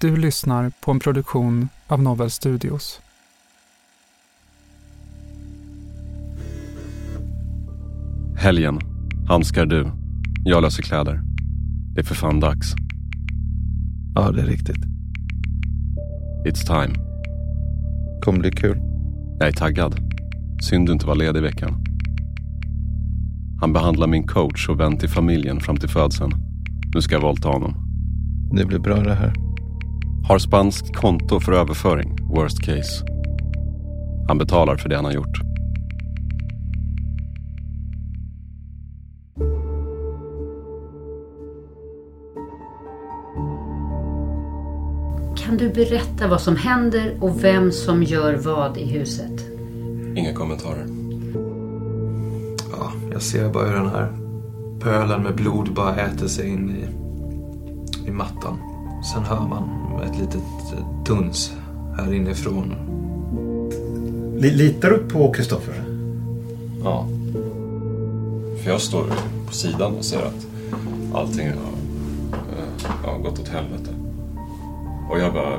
Du lyssnar på en produktion av Novel Studios. Helgen. Handskar du. Jag löser kläder. Det är för fan dags. Ja, det är riktigt. It's time. Kommer bli kul. Jag är taggad. Synd du inte var ledig i veckan. Han behandlar min coach och vän till familjen fram till födseln. Nu ska jag våldta honom. Det blir bra det här. Har spanskt konto för överföring, worst case. Han betalar för det han har gjort. Kan du berätta vad som händer och vem som gör vad i huset? Inga kommentarer. Ja, jag ser bara hur den här pölen med blod bara äter sig in i, i mattan. Sen hör man ett litet eh, duns här inifrån. Litar du på Kristoffer? Ja. För jag står på sidan och ser att allting har, eh, har gått åt helvete. Och jag bara,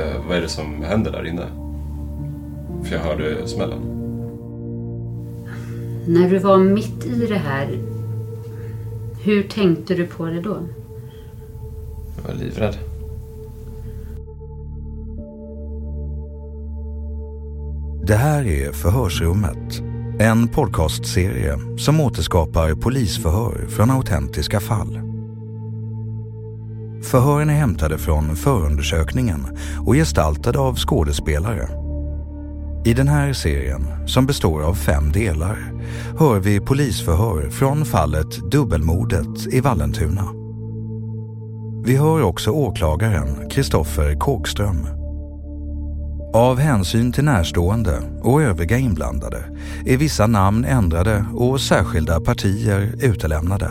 eh, vad är det som händer där inne? För jag hörde smällen. När du var mitt i det här, hur tänkte du på det då? Jag var livrädd. Det här är Förhörsrummet. En podcastserie som återskapar polisförhör från autentiska fall. Förhören är hämtade från förundersökningen och gestaltade av skådespelare. I den här serien, som består av fem delar, hör vi polisförhör från fallet Dubbelmordet i Vallentuna. Vi hör också åklagaren Kristoffer Kåkström. Av hänsyn till närstående och övriga inblandade är vissa namn ändrade och särskilda partier utelämnade.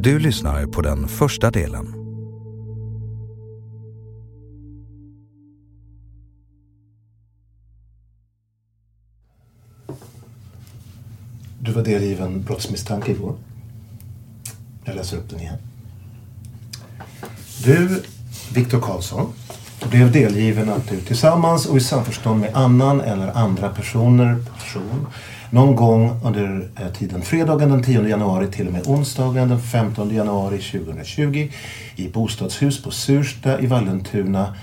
Du lyssnar på den första delen. Du var delgiven brottsmisstanke igår. Jag läser upp den igen. Du, Viktor Karlsson, blev delgiven att du tillsammans och i samförstånd med annan eller andra personer, person, någon gång under eh, tiden fredagen den 10 januari till och med onsdagen den 15 januari 2020 i bostadshus på Sursta i Vallentuna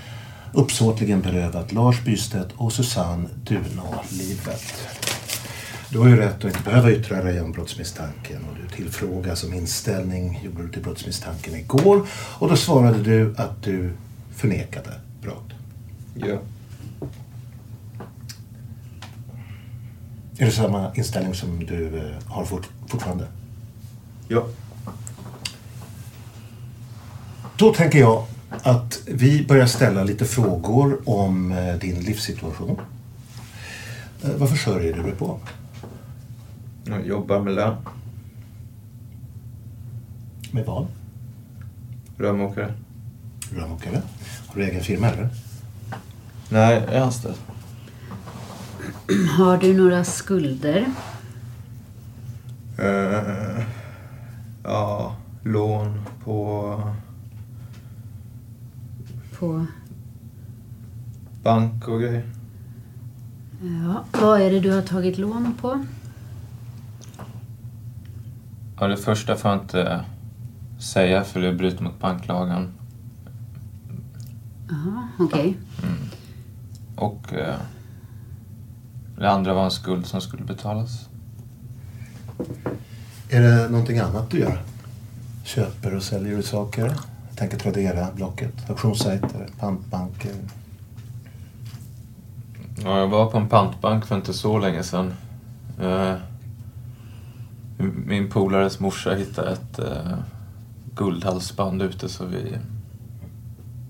uppsåtligen berövat Lars Bystedt och Susanne Dunå livet. Du har ju rätt att inte behöva yttra dig om brottsmisstanken och du tillfrågas om inställning gjorde du till brottsmisstanken igår och då svarade du att du förnekade brott. Ja. Är det samma inställning som du eh, har fort, fortfarande? Ja. Då tänker jag att vi börjar ställa lite frågor om eh, din livssituation. Eh, Vad försörjer du dig på? Jag jobbar med lön. Med vad? Rörmokare. Rörmokare? Har du egen firma eller? Nej, jag är anställd. Har du några skulder? Eh, ja, lån på På... bank och grejer. Ja, vad är det du har tagit lån på? Ja, det första får jag inte säga för det bryter mot banklagen. Jaha, okej. Och eh, det andra var en skuld som skulle betalas. Är det någonting annat du gör? Köper och säljer du saker? Jag tänker Tradera, Blocket, auktionssajter, pantbanker. Ja, jag var på en pantbank för inte så länge sedan. Eh, Min polares morsa hittade ett eh, guldhalsband ute så vi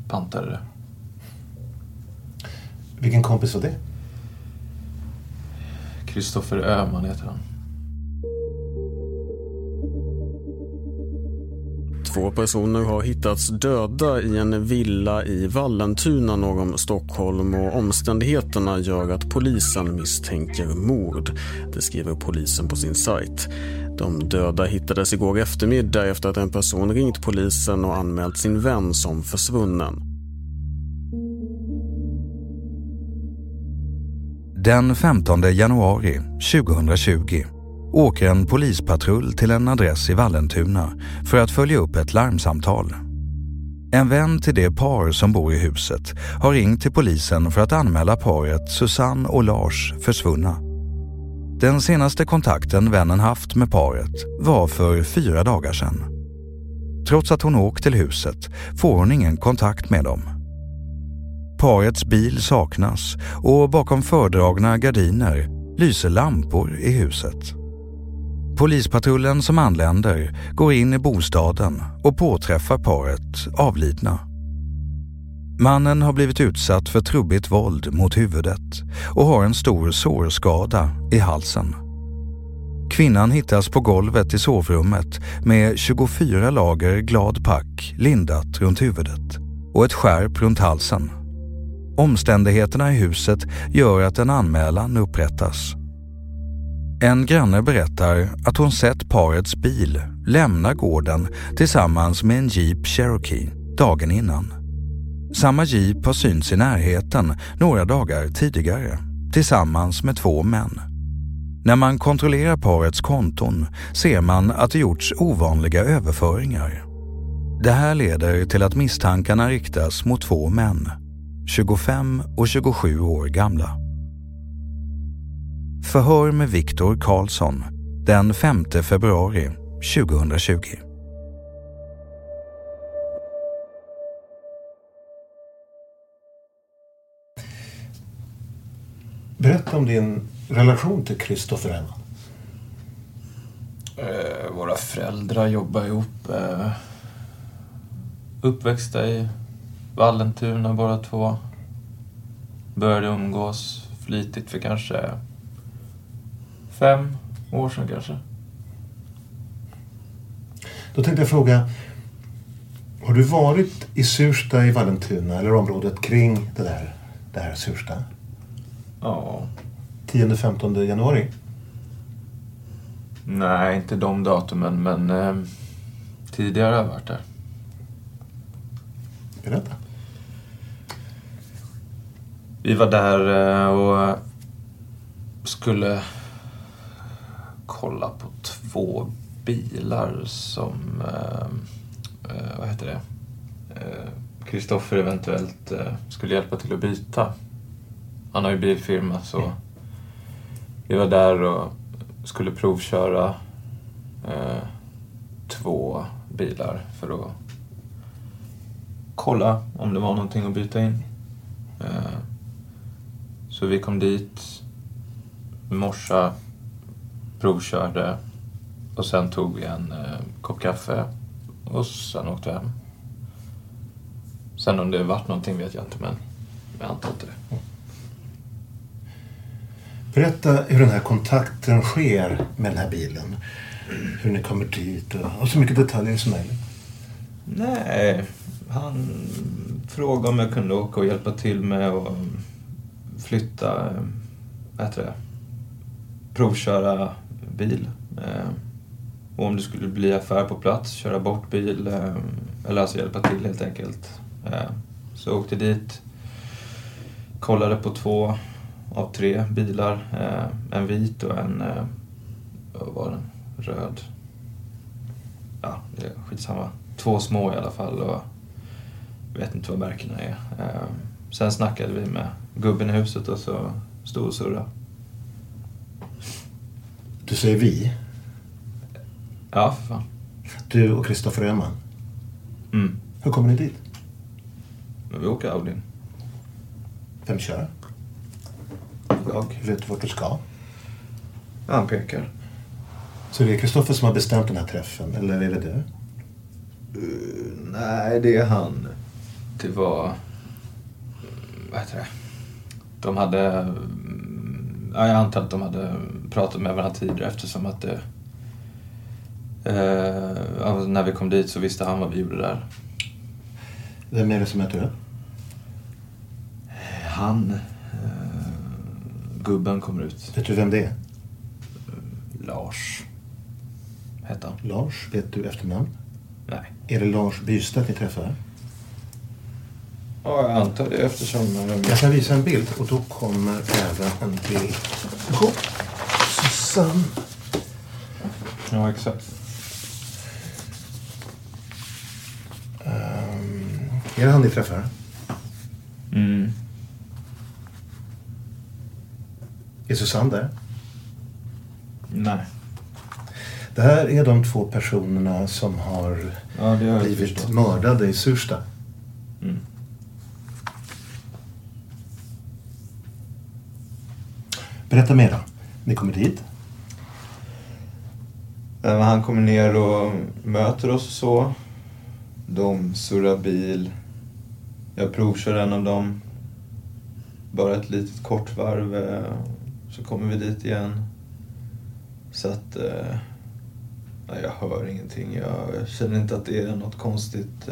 pantade det. Vilken kompis var det? Kristoffer Öhman heter han. Två personer har hittats döda i en villa i Vallentuna norr om Stockholm och omständigheterna gör att polisen misstänker mord. Det skriver polisen på sin sajt. De döda hittades igår eftermiddag efter att en person ringt polisen och anmält sin vän som försvunnen. Den 15 januari 2020 åker en polispatrull till en adress i Vallentuna för att följa upp ett larmsamtal. En vän till det par som bor i huset har ringt till polisen för att anmäla paret Susanne och Lars försvunna. Den senaste kontakten vännen haft med paret var för fyra dagar sedan. Trots att hon åkt till huset får hon ingen kontakt med dem. Parets bil saknas och bakom fördragna gardiner lyser lampor i huset. Polispatrullen som anländer går in i bostaden och påträffar paret avlidna. Mannen har blivit utsatt för trubbigt våld mot huvudet och har en stor sårskada i halsen. Kvinnan hittas på golvet i sovrummet med 24 lager glad pack lindat runt huvudet och ett skärp runt halsen. Omständigheterna i huset gör att en anmälan upprättas. En granne berättar att hon sett parets bil lämna gården tillsammans med en Jeep Cherokee dagen innan. Samma Jeep har synts i närheten några dagar tidigare tillsammans med två män. När man kontrollerar parets konton ser man att det gjorts ovanliga överföringar. Det här leder till att misstankarna riktas mot två män, 25 och 27 år gamla. Förhör med Viktor Karlsson den 5 februari 2020. Berätta om din relation till Kristoffer Öhman. Eh, våra föräldrar jobbar ihop. Eh, uppväxta i Vallentuna båda två. Började umgås flitigt för kanske fem år sedan kanske. Då tänkte jag fråga, har du varit i Sursta i Vallentuna eller området kring det där, det här Sursta? Ja. 10-15 januari? Nej, inte de datumen, men eh, tidigare har jag varit där. Berätta. Vi var där eh, och skulle kolla på två bilar som, eh, eh vad heter det, eh, Kristoffer eventuellt eh, skulle hjälpa till att byta. Han har ju bilfirma så vi var där och skulle provköra eh, två bilar för att kolla om det var någonting att byta in. Eh, så vi kom dit, morsa provkörde och sen tog vi en eh, kopp kaffe och sen åkte vi hem. Sen om det vart någonting vet jag inte men jag antar inte det. Berätta hur den här kontakten sker med den här bilen. Hur ni kommer dit och, och så mycket detaljer som möjligt. Nej, han frågade om jag kunde åka och hjälpa till med att flytta, vad heter det, provköra bil. Eh, och om det skulle bli affär på plats, köra bort bil, eh, eller alltså hjälpa till helt enkelt. Eh, så jag åkte dit, kollade på två av tre bilar. Eh, en vit och en, eh, vad var den, röd. Ja, det är skitsamma. Två små i alla fall och vet inte vad märkena är. Eh, sen snackade vi med gubben i huset och så stod och surrade. Du säger vi? Ja, för fan. Du och Kristoffer Öhman? Mm. Hur kommer ni dit? Men vi åker Audi. Vem kör? Jag. Vet du vart du ska? Han pekar. Så det är Kristoffer som har bestämt den här träffen, eller är det du? Uh, nej, det är han. Det var... Vad heter det? De hade... Ja, jag antar att de hade pratat med varandra tidigare eftersom att det... Eh, när vi kom dit så visste han vad vi gjorde där. Vem är det som heter det? Han... Eh, gubben kommer ut. Vet du vem det är? Lars. Hette han. Lars, vet du efternamn? Nej. Är det Lars Bystedt ni träffar? Ja, jag antar det eftersom... Jag kan visa en bild och då kommer även en bild på Susanne. Ja, exakt. Um, är det han ni träffar? Mm. Är Susanne där? Nej. Det här är de två personerna som har ja, blivit förstått. mördade i Sursta. Mm. Berätta mer då. Ni kommer dit. Eh, han kommer ner och möter oss och så. De surrar bil. Jag provkör en av dem. Bara ett litet kort varv. Eh, så kommer vi dit igen. Så att... Eh, nej, jag hör ingenting. Jag känner inte att det är något konstigt.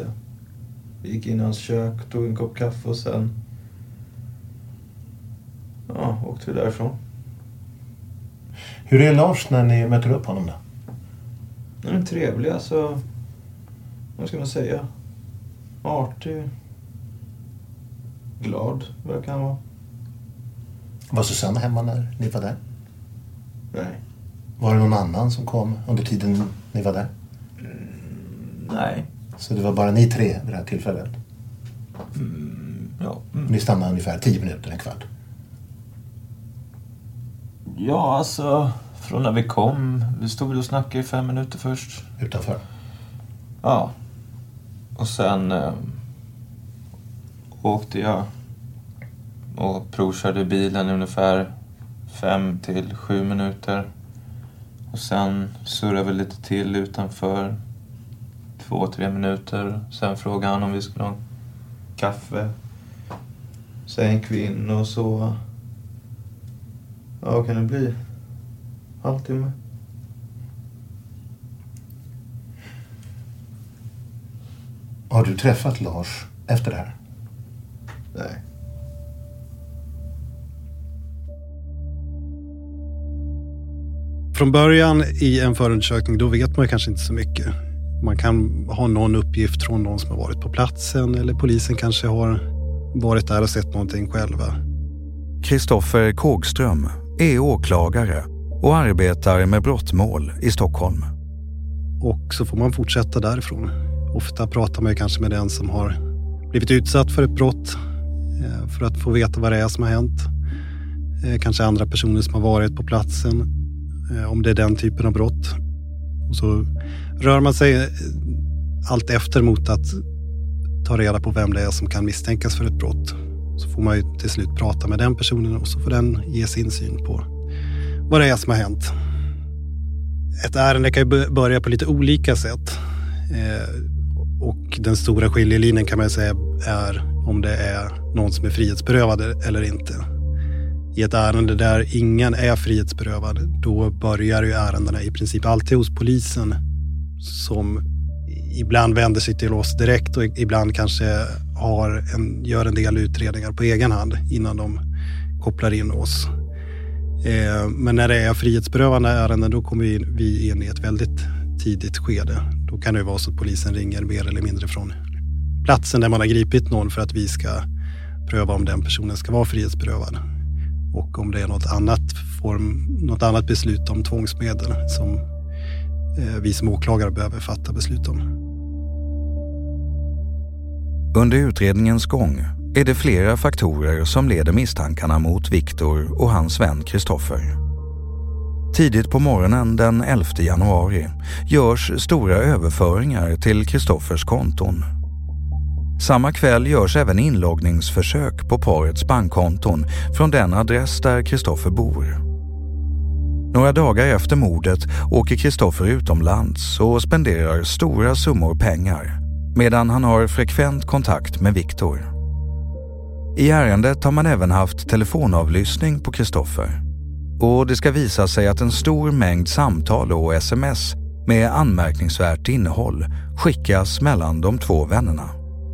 Vi gick in i hans kök, tog en kopp kaffe och sen... Ja, åkte vi därifrån. Hur är Lars när ni möter upp honom då? Han är trevlig, alltså. Vad ska man säga? Artig. Glad verkar han vara. Var Susanne hemma när ni var där? Nej. Var det någon annan som kom under tiden ni var där? Mm, nej. Så det var bara ni tre vid det här tillfället? Mm, ja. Mm. Ni stannade ungefär tio minuter, en kvart? Ja, alltså. Från när vi kom. Vi stod väl och snackade i fem minuter först. Utanför? Ja. Och sen eh, åkte jag och provkörde bilen i ungefär fem till sju minuter. Och sen surrade vi lite till utanför. Två, tre minuter. Sen frågade han om vi skulle ha kaffe. Sen gick vi in och så... Ja, vad kan det bli? Halvtimme? Har du träffat Lars efter det här? Nej. Från början i en förundersökning, då vet man kanske inte så mycket. Man kan ha någon uppgift från någon som har varit på platsen eller polisen kanske har varit där och sett någonting själva. Kristoffer Kågström är åklagare och arbetar med brottmål i Stockholm. Och så får man fortsätta därifrån. Ofta pratar man kanske med den som har blivit utsatt för ett brott eh, för att få veta vad det är som har hänt. Eh, kanske andra personer som har varit på platsen eh, om det är den typen av brott. Och så rör man sig allt efter mot att ta reda på vem det är som kan misstänkas för ett brott. Så får man ju till slut prata med den personen och så får den ge sin syn på vad det är som har hänt. Ett ärende kan ju börja på lite olika sätt. Eh, och den stora skiljelinjen kan man säga är om det är någon som är frihetsberövad eller inte. I ett ärende där ingen är frihetsberövad, då börjar ju ärendena i princip alltid hos polisen som ibland vänder sig till oss direkt och ibland kanske har en, gör en del utredningar på egen hand innan de kopplar in oss. Eh, men när det är frihetsberövande ärenden då kommer vi in i ett väldigt tidigt skede. Då kan det vara så att polisen ringer mer eller mindre från platsen där man har gripit någon för att vi ska pröva om den personen ska vara frihetsberövad. Och om det är något annat, form, något annat beslut om tvångsmedel som eh, vi som åklagare behöver fatta beslut om. Under utredningens gång är det flera faktorer som leder misstankarna mot Viktor och hans vän Kristoffer. Tidigt på morgonen den 11 januari görs stora överföringar till Kristoffers konton. Samma kväll görs även inloggningsförsök på parets bankkonton från den adress där Kristoffer bor. Några dagar efter mordet åker Kristoffer utomlands och spenderar stora summor pengar medan han har frekvent kontakt med Viktor. I ärendet har man även haft telefonavlyssning på Kristoffer och det ska visa sig att en stor mängd samtal och sms med anmärkningsvärt innehåll skickas mellan de två vännerna.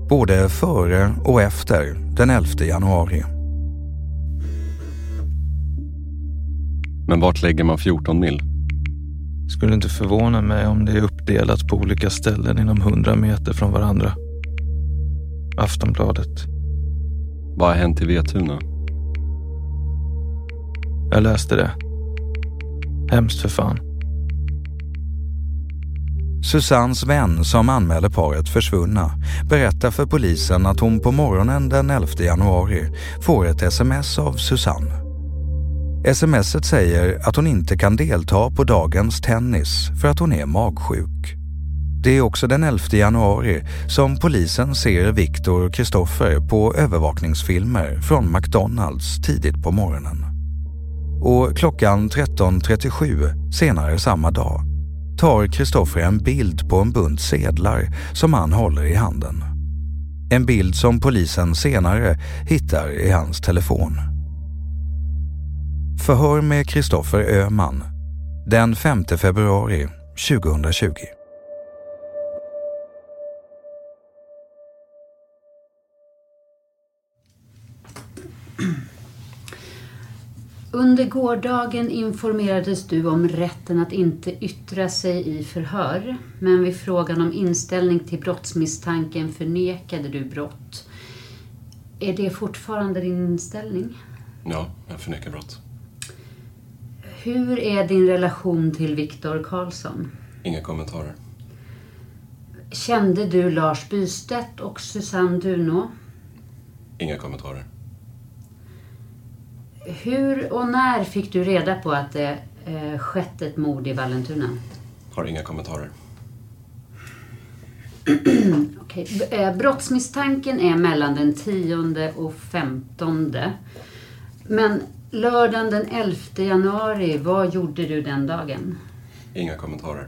Både före och efter den 11 januari. Men vart lägger man 14 mil? Skulle inte förvåna mig om det är uppdelat på olika ställen inom 100 meter från varandra. Aftonbladet. Vad har hänt i Vetuna? Jag läste det. Hemskt för fan. Susannes vän som anmäler paret försvunna berättar för polisen att hon på morgonen den 11 januari får ett sms av Susanne. Smset säger att hon inte kan delta på dagens tennis för att hon är magsjuk. Det är också den 11 januari som polisen ser Viktor och Kristoffer på övervakningsfilmer från McDonalds tidigt på morgonen. Och klockan 13.37 senare samma dag tar Kristoffer en bild på en bunt sedlar som han håller i handen. En bild som polisen senare hittar i hans telefon. Förhör med Kristoffer Öhman den 5 februari 2020. Under gårdagen informerades du om rätten att inte yttra sig i förhör. Men vid frågan om inställning till brottsmisstanken förnekade du brott. Är det fortfarande din inställning? Ja, jag förnekar brott. Hur är din relation till Viktor Karlsson? Inga kommentarer. Kände du Lars Bystedt och Susanne Duno? Inga kommentarer. Hur och när fick du reda på att det eh, skett ett mord i Vallentuna? Har inga kommentarer. B- eh, Brottsmisstanken är mellan den 10 och 15. Men lördagen den 11 januari, vad gjorde du den dagen? Inga kommentarer.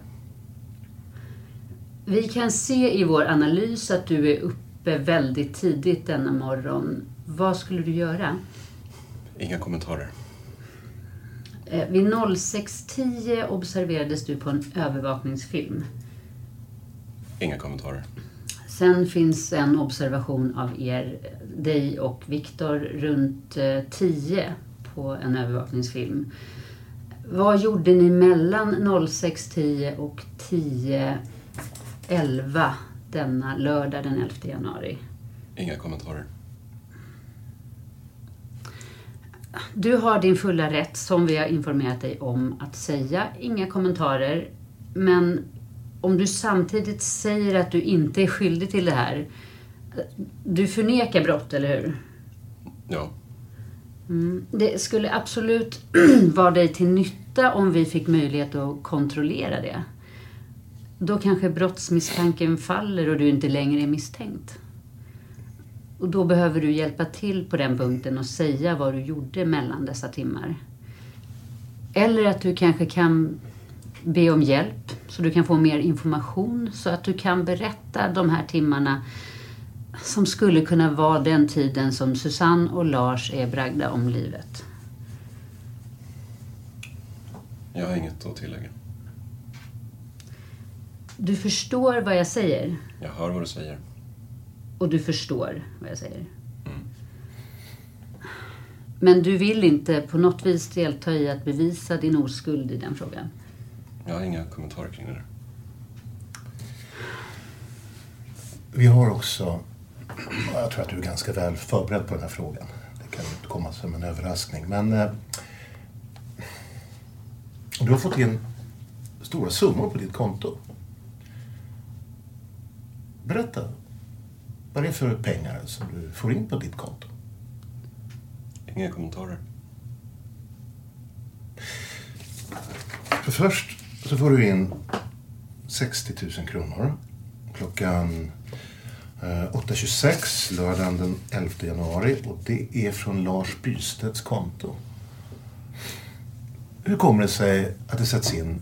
Vi kan se i vår analys att du är uppe väldigt tidigt denna morgon. Vad skulle du göra? Inga kommentarer. Eh, Vid 06.10 observerades du på en övervakningsfilm. Inga kommentarer. Sen finns en observation av er, dig och Viktor runt eh, 10 på en övervakningsfilm. Vad gjorde ni mellan 06.10 och 10.11 denna lördag den 11 januari? Inga kommentarer. Du har din fulla rätt, som vi har informerat dig om, att säga inga kommentarer. Men om du samtidigt säger att du inte är skyldig till det här. Du förnekar brott, eller hur? Ja. Mm. Det skulle absolut vara dig till nytta om vi fick möjlighet att kontrollera det. Då kanske brottsmisstanken faller och du inte längre är misstänkt. Och då behöver du hjälpa till på den punkten och säga vad du gjorde mellan dessa timmar. Eller att du kanske kan be om hjälp så du kan få mer information så att du kan berätta de här timmarna som skulle kunna vara den tiden som Susanne och Lars är bragda om livet. Jag har inget att tillägga. Du förstår vad jag säger Jag hör vad du säger. och du förstår vad jag säger. Men du vill inte på något vis delta i att bevisa din oskuld i den frågan. Jag har inga kommentarer kring det där. Vi har också, jag tror att du är ganska väl förberedd på den här frågan. Det kan inte komma som en överraskning. Men eh, du har fått in stora summor på ditt konto. Berätta. Vad är det för pengar som du får in på ditt konto? Inga kommentarer. För först så får du in 60 000 kronor klockan 8.26 lördagen den 11 januari och det är från Lars Bystedts konto. Hur kommer det sig att det sätts in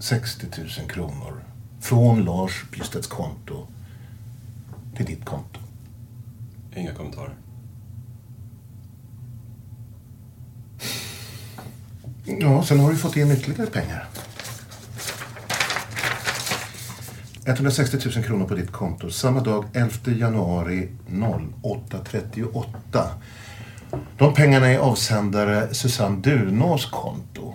60 000 kronor från Lars Bystedts konto till ditt konto? Inga kommentarer. Ja, sen har du fått in ytterligare pengar. 160 000 kronor på ditt konto samma dag 11 januari 08.38. De pengarna är avsändare Susanne Dunås konto.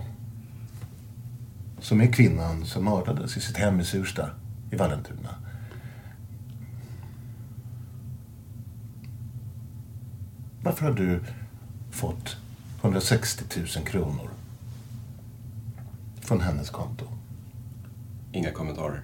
Som är kvinnan som mördades i sitt hem i Sursta i Vallentuna. Varför har du fått 160 000 kronor från hennes konto? Inga kommentarer.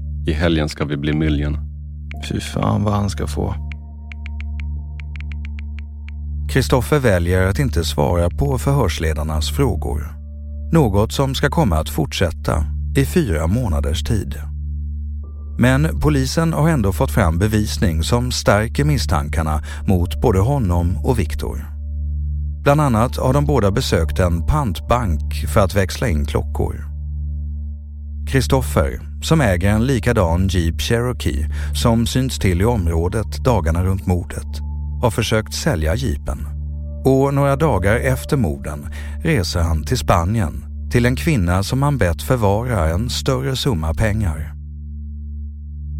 i helgen ska vi bli million. Fy fan vad han ska få. Kristoffer väljer att inte svara på förhörsledarnas frågor. Något som ska komma att fortsätta i fyra månaders tid. Men polisen har ändå fått fram bevisning som stärker misstankarna mot både honom och Viktor. Bland annat har de båda besökt en pantbank för att växla in klockor. Kristoffer, som äger en likadan Jeep Cherokee som synts till i området dagarna runt mordet, har försökt sälja jeepen. Och några dagar efter morden reser han till Spanien till en kvinna som han bett förvara en större summa pengar.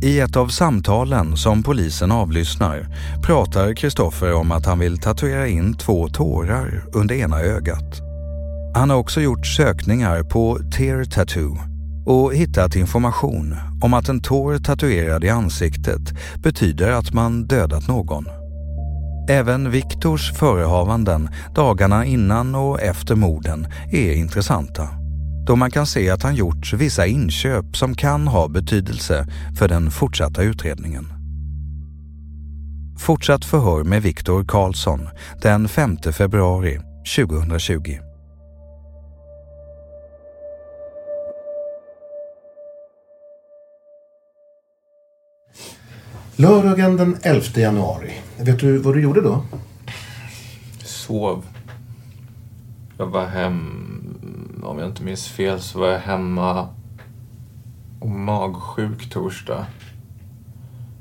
I ett av samtalen som polisen avlyssnar pratar Kristoffer om att han vill tatuera in två tårar under ena ögat. Han har också gjort sökningar på tear tattoo och hittat information om att en tår tatuerad i ansiktet betyder att man dödat någon. Även Viktors förehavanden dagarna innan och efter morden är intressanta då man kan se att han gjort vissa inköp som kan ha betydelse för den fortsatta utredningen. Fortsatt förhör med Viktor Karlsson den 5 februari 2020. Lördagen den 11 januari. Vet du vad du gjorde då? Sov. Jag var hem, om jag inte minns fel, så var jag hemma och magsjuk torsdag,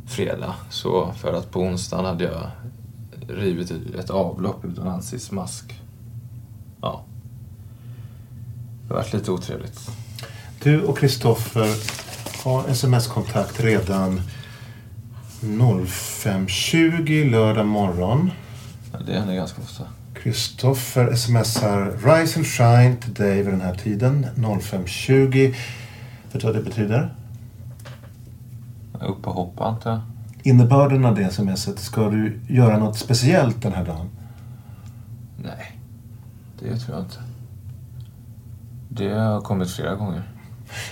fredag. Så för att på onsdagen hade jag rivit ett avlopp utan ansiktsmask. Ja. Det varit lite otrevligt. Du och Kristoffer har sms-kontakt redan 05.20 lördag morgon. Ja, det händer ganska ofta. Kristoffer smsar Rise and Shine till dig vid den här tiden 05.20. Vet du vad det betyder? Upp och hoppa antar jag. Innebörden av det smset, ska du göra något speciellt den här dagen? Nej, det tror jag inte. Det har kommit flera gånger.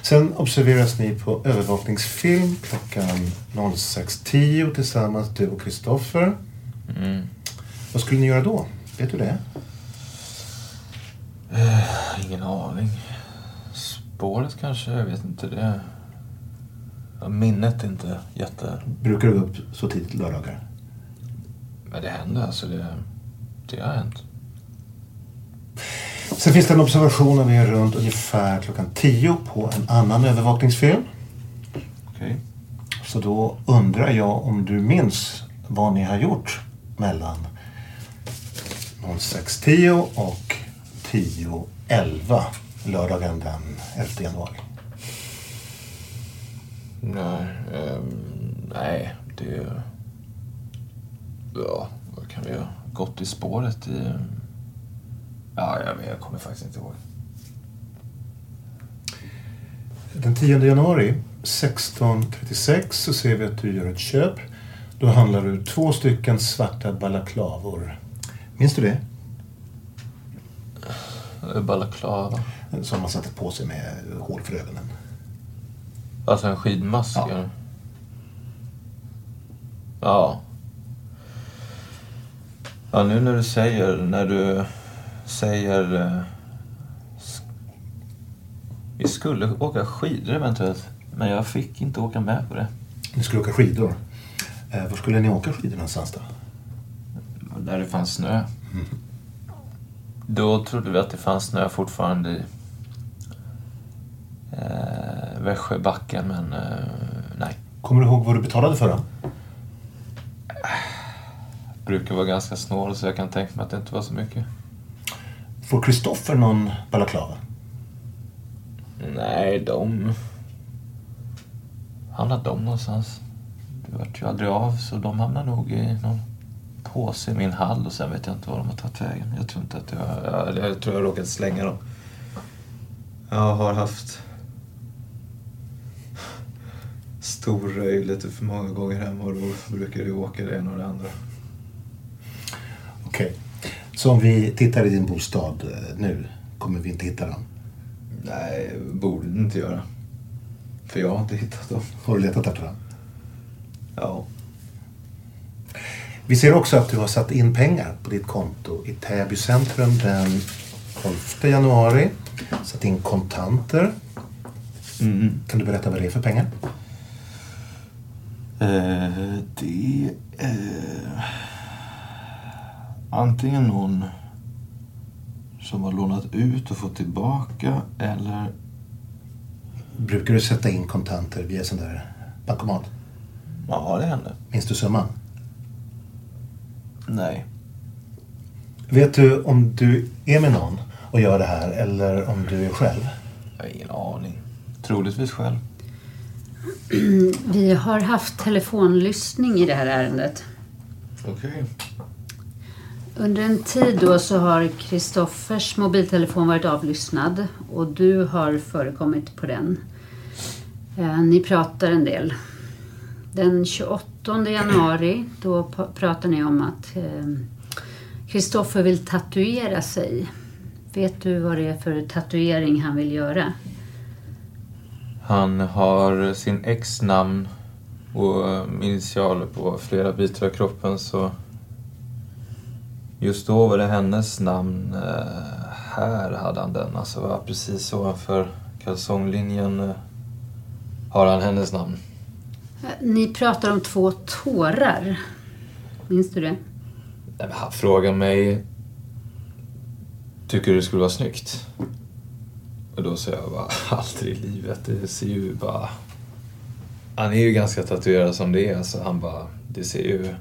Sen observeras ni på övervakningsfilm klockan 06.10 tillsammans, du och Kristoffer. Mm. Vad skulle ni göra då? Vet du det? Eh, ingen aning. Spåret kanske? Jag vet inte. det. Minnet är inte jätte... Brukar du gå upp så tidigt lördagar? Men det händer alltså. Det, det har hänt. Sen finns det en observation av er runt ungefär klockan 10 på en annan övervakningsfilm. Okej. Så då undrar jag om du minns vad ni har gjort mellan 06.10 och 10.11 lördagen den 11 januari. Nej, ehm, nej, det... Ja, vad kan vi göra? gått i spåret i... Ja, jag, vet, jag kommer faktiskt inte ihåg. Den 10 januari 16.36 så ser vi att du gör ett köp. Då handlar du två stycken svarta balaklavor. Minns du det? Balaklava. Som man satte på sig med hål för ögonen. Alltså en skidmask? Ja. Ja. Ja, nu när du säger, när du säger... eh, Vi skulle åka skidor eventuellt, men jag fick inte åka med på det. Ni skulle åka skidor. Eh, var skulle ni åka skidor någonstans då? Där det fanns snö. Då trodde vi att det fanns snö fortfarande i eh, Västsjöbacken, men eh, nej. Kommer du ihåg vad du betalade för dem? Brukar vara ganska snål så jag kan tänka mig att det inte var så mycket. Får Kristoffer någon balaklava? Nej, de... Hamnade de någonstans? Det vart ju aldrig av, så de hamnade nog i någon påse i min hall och sen vet jag inte var de har tagit vägen. Jag tror inte att jag... Jag, jag tror jag råkat slänga dem. Jag har haft stor röj lite för många gånger hemma och då brukar det åka det ena och det andra. Okej. Så om vi tittar i din bostad eh, nu kommer vi inte hitta dem? Nej, borde det inte göra. För jag har inte hittat dem. Har du letat efter dem? Ja. Vi ser också att du har satt in pengar på ditt konto i Täby centrum den 12 januari. Satt in kontanter. Kan du berätta vad det är för pengar? Eh, det är antingen någon som har lånat ut och fått tillbaka eller Brukar du sätta in kontanter via sån där bankomat? ja, det händer. Minns du summan? Nej. Vet du om du är med någon och gör det här eller om du är själv? Jag har ingen aning. Troligtvis själv. Vi har haft telefonlyssning i det här ärendet. Okej. Under en tid då så har Kristoffers mobiltelefon varit avlyssnad och du har förekommit på den. Eh, ni pratar en del. Den 28 januari då pratar ni om att eh, Kristoffer vill tatuera sig. Vet du vad det är för tatuering han vill göra? Han har sin ex-namn och initialer på flera bitar av kroppen så just då var det hennes namn. Eh, Här hade han den, alltså var precis ovanför kalsonglinjen eh, har han hennes namn. Eh, Ni pratar om två tårar. Minns du det? Nej, Han frågar mig Tycker du det skulle vara snyggt? Och då säger jag bara aldrig i livet. Det ser ju bara... Han är ju ganska tatuerad som det är så han bara... Det ser ju...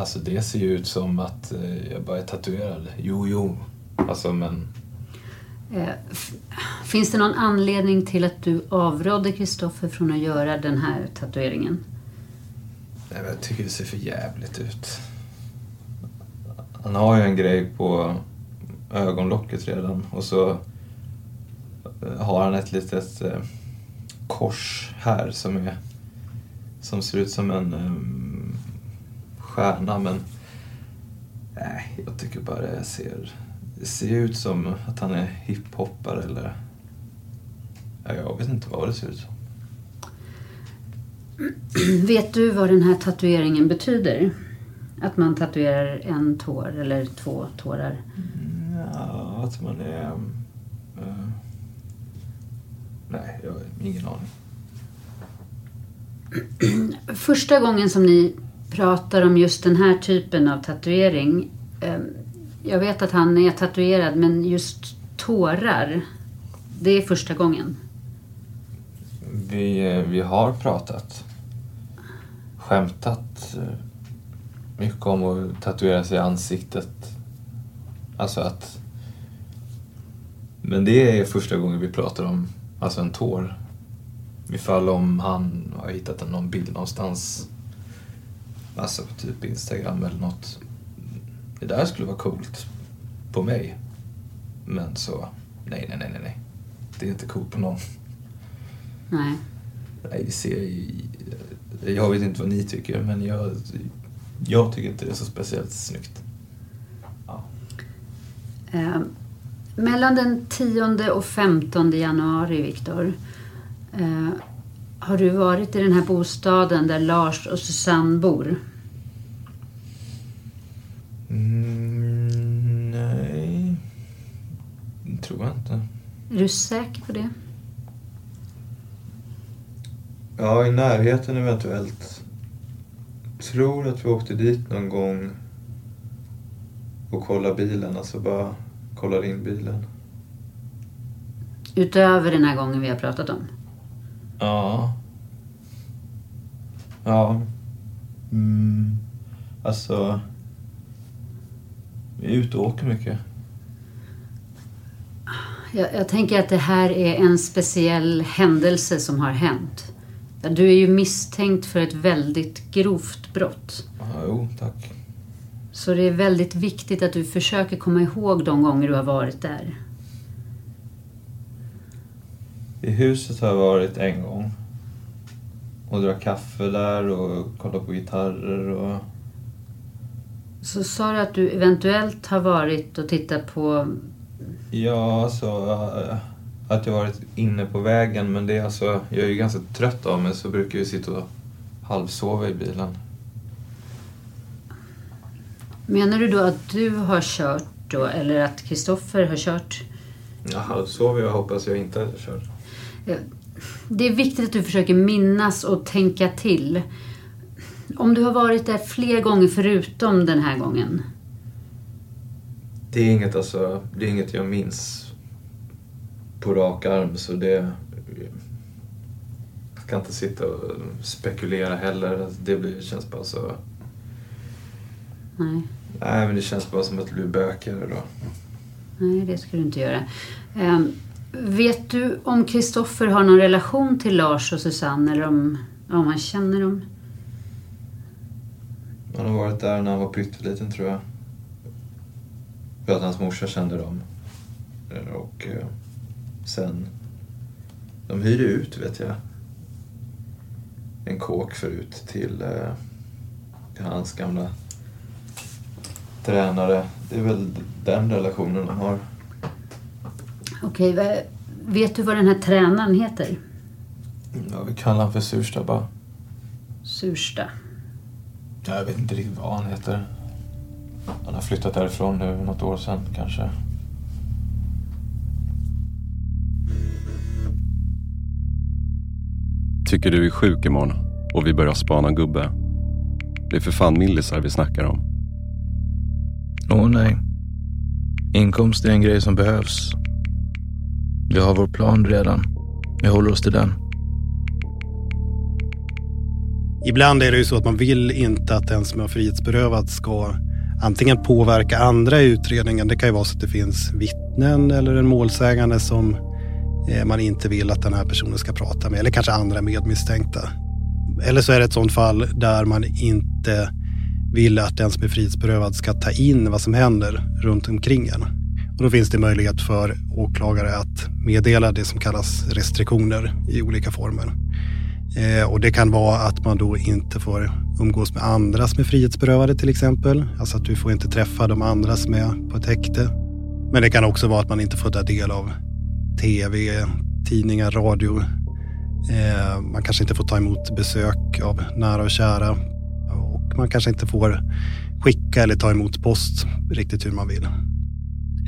Alltså det ser ju ut som att eh, jag bara är tatuerad. Jo, jo. Alltså men... Eh, Finns det någon anledning till att du avrådde Kristoffer från att göra den här tatueringen? Nej, men jag tycker det ser för jävligt ut. Han har ju en grej på ögonlocket redan och så eh, har han ett litet kors här som är som ser ut som en um, stjärna men nej, jag tycker bara det ser, det ser ut som att han är hiphoppare eller ja, jag vet inte vad det ser ut som. Vet du vad den här tatueringen betyder? Att man tatuerar en tår eller två tårar? Ja, att man är... eh, nej, jag har ingen aning. Första gången som ni pratar om just den här typen av tatuering. Ehm, jag vet att han är tatuerad men just tårar. Det är första gången. Vi, eh, vi har pratat. Skämtat eh, mycket om att tatuera sig i ansiktet. Alltså att... Men det är första gången vi pratar om alltså en tår. Ifall om han har hittat någon bild någonstans. Alltså på typ Instagram eller något. det där skulle vara coolt på mig. Men så, nej, nej, nej, nej, nej. Det är inte coolt på någon. Nej. Nej, det ser i, Jag vet inte vad ni tycker, men jag, jag tycker inte det är så speciellt snyggt. Ja. Eh, mellan den 10 och 15 januari, Viktor, eh, har du varit i den här bostaden där Lars och Susanne bor? Tror jag inte. Är du säker på det? Ja, i närheten eventuellt. Tror att vi åkte dit någon gång och kollade bilen, alltså bara kollade in bilen. Utöver den här gången vi har pratat om? Ja. Ja. Mm. Alltså... Vi är ute och åker mycket. Jag, jag tänker att det här är en speciell händelse som har hänt. Du är ju misstänkt för ett väldigt grovt brott. Ja, jo, tack. Så det är väldigt viktigt att du försöker komma ihåg de gånger du har varit där. I huset har jag varit en gång. Och drack kaffe där och kollat på gitarrer och... Så sa du att du eventuellt har varit och tittat på... Ja, alltså... äh, Att jag varit inne på vägen, men det är alltså... Jag är ju ganska trött av mig, så brukar jag sitta och halvsova i bilen. Menar du då att du har kört då, eller att Kristoffer har kört? Ja, halvsover jag hoppas jag inte hade kört. Det är viktigt att du försöker minnas och tänka till. Om du har varit där fler gånger förutom den här gången. Det är inget, alltså, det är inget jag minns på rak arm, så det... Jag ska inte sitta och spekulera heller. Det blir, känns bara så... Nej, Nej, men det känns bara som att det blir bökigare då. nej det ska du inte göra. Ehm, vet du om Kristoffer har någon relation till Lars och Susanne eller om, om han känner dem? Han har varit där när han var pytteliten, tror jag. För att hans morsa kände dem. Och eh, sen... De hyrde ut, vet jag. En kåk förut till, eh, till hans gamla tränare. Det är väl den relationen de har. Okej, va- vet du vad den här tränaren heter? Ja, vi kallar honom för Sursta bara. Sursta. Ja, Jag vet inte riktigt vad han heter. Han har flyttat därifrån nu något år sedan kanske. Tycker du är sjuk imorgon och vi börjar spana gubbe. Det är för fan millisar vi snackar om. Åh nej. Inkomst är en grej som behövs. Vi har vår plan redan. Vi håller oss till den. Ibland är det ju så att man vill inte att den som är frihetsberövad ska antingen påverka andra i utredningen. Det kan ju vara så att det finns vittnen eller en målsägande som eh, man inte vill att den här personen ska prata med. Eller kanske andra medmisstänkta. Eller så är det ett sånt fall där man inte vill att den som är frihetsberövad ska ta in vad som händer runt omkring en. Och då finns det möjlighet för åklagare att meddela det som kallas restriktioner i olika former. Eh, och det kan vara att man då inte får umgås med andra som är frihetsberövade till exempel. Alltså att du får inte träffa de andra som är på ett häkte. Men det kan också vara att man inte får ta del av tv, tidningar, radio. Eh, man kanske inte får ta emot besök av nära och kära. Och man kanske inte får skicka eller ta emot post riktigt hur man vill.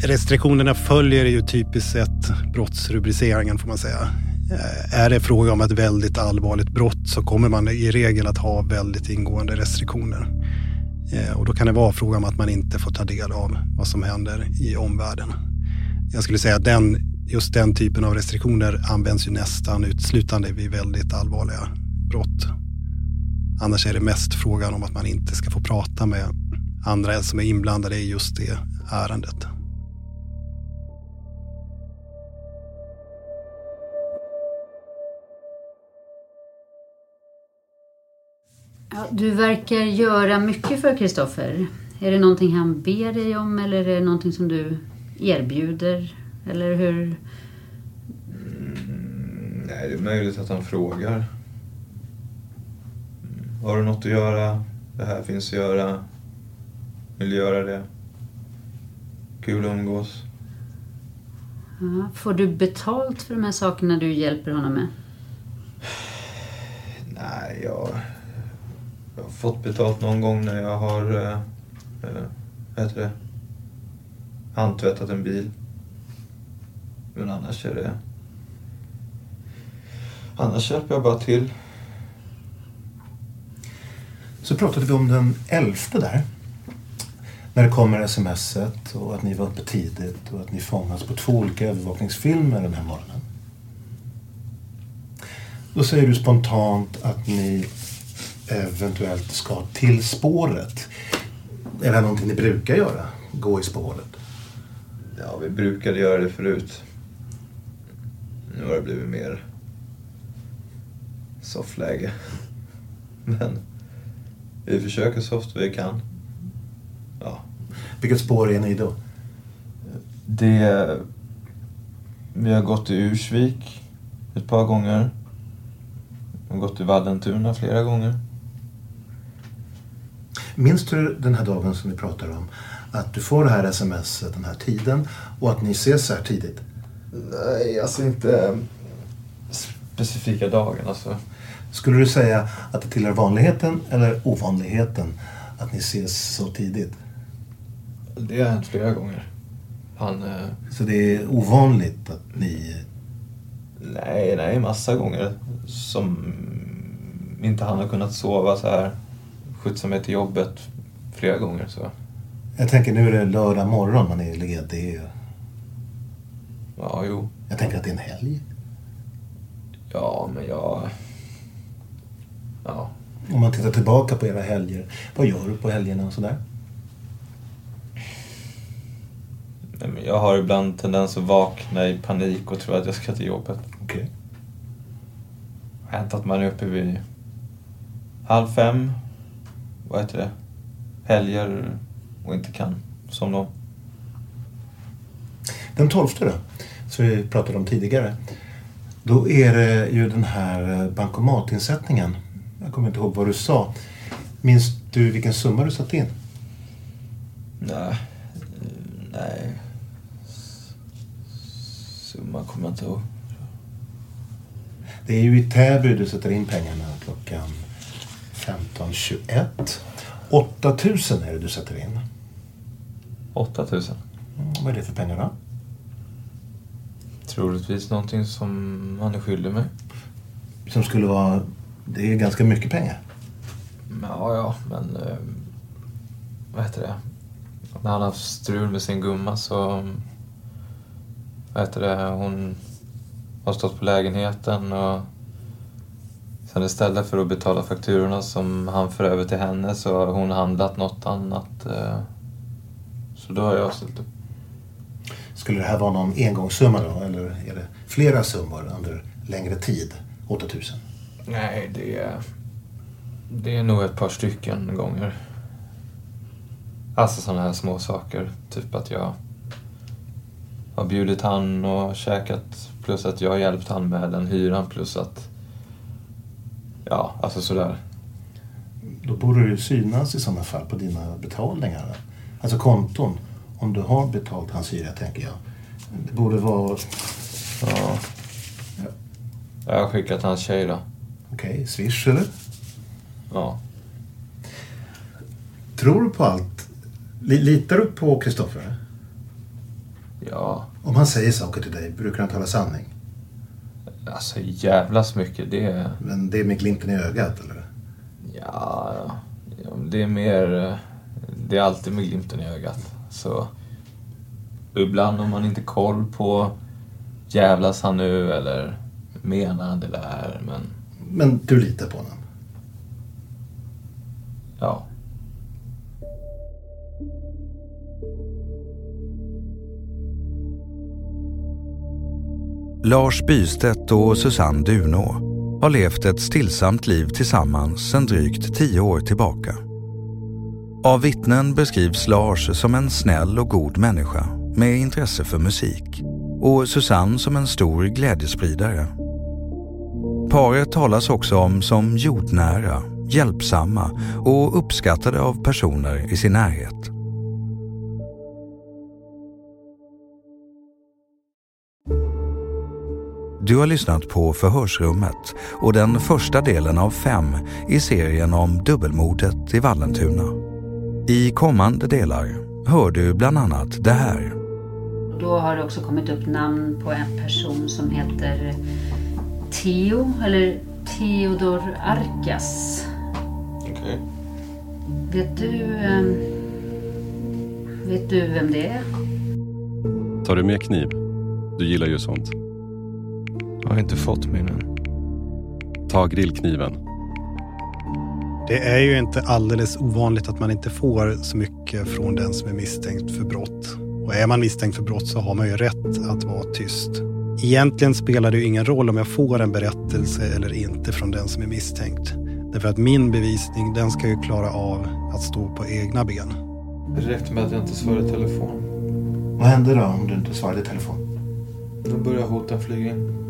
Restriktionerna följer ju typiskt sett brottsrubriceringen får man säga. Eh, är det fråga om ett väldigt allvarligt brott så kommer man i regel att ha väldigt ingående restriktioner. Eh, och då kan det vara fråga om att man inte får ta del av vad som händer i omvärlden. Jag skulle säga att den, just den typen av restriktioner används ju nästan uteslutande vid väldigt allvarliga brott. Annars är det mest frågan om att man inte ska få prata med andra som är inblandade i just det ärendet. Ja, du verkar göra mycket för Kristoffer. Är det någonting han ber dig om eller är det någonting som du erbjuder? Eller hur? Mm, nej, det är möjligt att han frågar. Mm, Har du något att göra? Det här finns att göra. Vill du göra det? Kul att umgås. Ja, får du betalt för de här sakerna du hjälper honom med? Nej, jag, fått betalt någon gång när jag har, eh, eh vad heter det, handtvättat en bil. Men annars är det... Annars hjälper jag bara till. Så pratade vi om den elfte där. När det kommer smset och att ni var uppe tidigt och att ni fångas på två olika övervakningsfilmer den här morgonen. Då säger du spontant att ni eventuellt ska till spåret. Är det här någonting ni brukar göra? Gå i spåret? Ja, vi brukade göra det förut. Nu har det blivit mer soffläge. Men vi försöker så ofta vi kan. Ja. Vilket spår är ni då? Det... Vi har gått i Ursvik ett par gånger. Har gått i Vallentuna flera gånger. Minns du den här dagen som vi pratar om? Att du får det här smset den här tiden och att ni ses så här tidigt? Nej, alltså inte specifika dagen. Alltså. Skulle du säga att det tillhör vanligheten eller ovanligheten att ni ses så tidigt? Det har hänt flera gånger. Han... Eh... Så det är ovanligt att ni... Nej, nej, massa gånger som inte han har kunnat sova så här. Skjutsa mig till jobbet flera gånger. så. Jag tänker nu är det lördag morgon man är ledig. Ja, jo. Jag tänker att det är en helg. Ja, men jag... Ja. Om man tittar tillbaka på era helger. Vad gör du på helgerna och sådär? Nej, men jag har ibland tendens att vakna i panik och tro att jag ska till jobbet. Okej. Okay. Hänt att man är uppe vid halv fem. Vad heter det? Helger och inte kan somna om. Den tolfte då, som vi pratade om tidigare. Då är det ju den här bankomatinsättningen. Jag kommer inte ihåg vad du sa. Minns du vilken summa du satte in? Nej. Nej. Summa kommer jag inte ihåg. Det är ju i Täby du sätter in pengarna klockan 15.21. 8000 är det du sätter in. 8000? Mm, vad är det för pengar då? Troligtvis någonting som han är skyldig mig. Som skulle vara... Det är ganska mycket pengar. Ja, ja, men... Eh, vad heter det? När han har haft strul med sin gumma så... Vad heter det? Hon har stått på lägenheten och... Sen istället för att betala fakturorna som han för över till henne så har hon handlat något annat. Eh, så då har jag ställt upp. Skulle det här vara någon engångssumma då? Eller är det flera summor under längre tid? 8000? Nej, det är... Det är nog ett par stycken gånger. Alltså sådana här små saker. Typ att jag har bjudit han och käkat plus att jag har hjälpt han med den hyran plus att... Ja, alltså sådär. Då borde det synas i sådana fall på dina betalningar. Alltså konton. Om du har betalt hans hyra, tänker jag. Det borde vara... Ja. Ja. Jag har skickat hans tjej då. Okej, okay. Swish eller? Ja. Tror du på allt? Litar du på Kristoffer? Ja. Om han säger saker till dig, brukar han tala sanning? Alltså jävlas mycket, det... Men det är med glimten i ögat, eller? Ja, det är mer... Det är alltid med glimten i ögat. Så ibland har man inte koll på jävlas han nu eller menar han det där, men... Men du litar på honom? Ja. Lars Bystedt och Susanne Dunå har levt ett stillsamt liv tillsammans sedan drygt tio år tillbaka. Av vittnen beskrivs Lars som en snäll och god människa med intresse för musik och Susanne som en stor glädjespridare. Paret talas också om som jordnära, hjälpsamma och uppskattade av personer i sin närhet. Du har lyssnat på Förhörsrummet och den första delen av fem i serien om dubbelmordet i Vallentuna. I kommande delar hör du bland annat det här. Då har det också kommit upp namn på en person som heter Theo, eller Theodor Arkas. Okej. Vet du... ehm, Vet du vem det är? Tar du med kniv? Du gillar ju sånt. Jag har inte fått min än. Ta grillkniven. Det är ju inte alldeles ovanligt att man inte får så mycket från den som är misstänkt för brott. Och är man misstänkt för brott så har man ju rätt att vara tyst. Egentligen spelar det ju ingen roll om jag får en berättelse eller inte från den som är misstänkt. Därför att min bevisning, den ska ju klara av att stå på egna ben. Det räckte med att jag inte svarade i telefon. Vad hände då om du inte svarade i telefon? Då började hoten flyga in.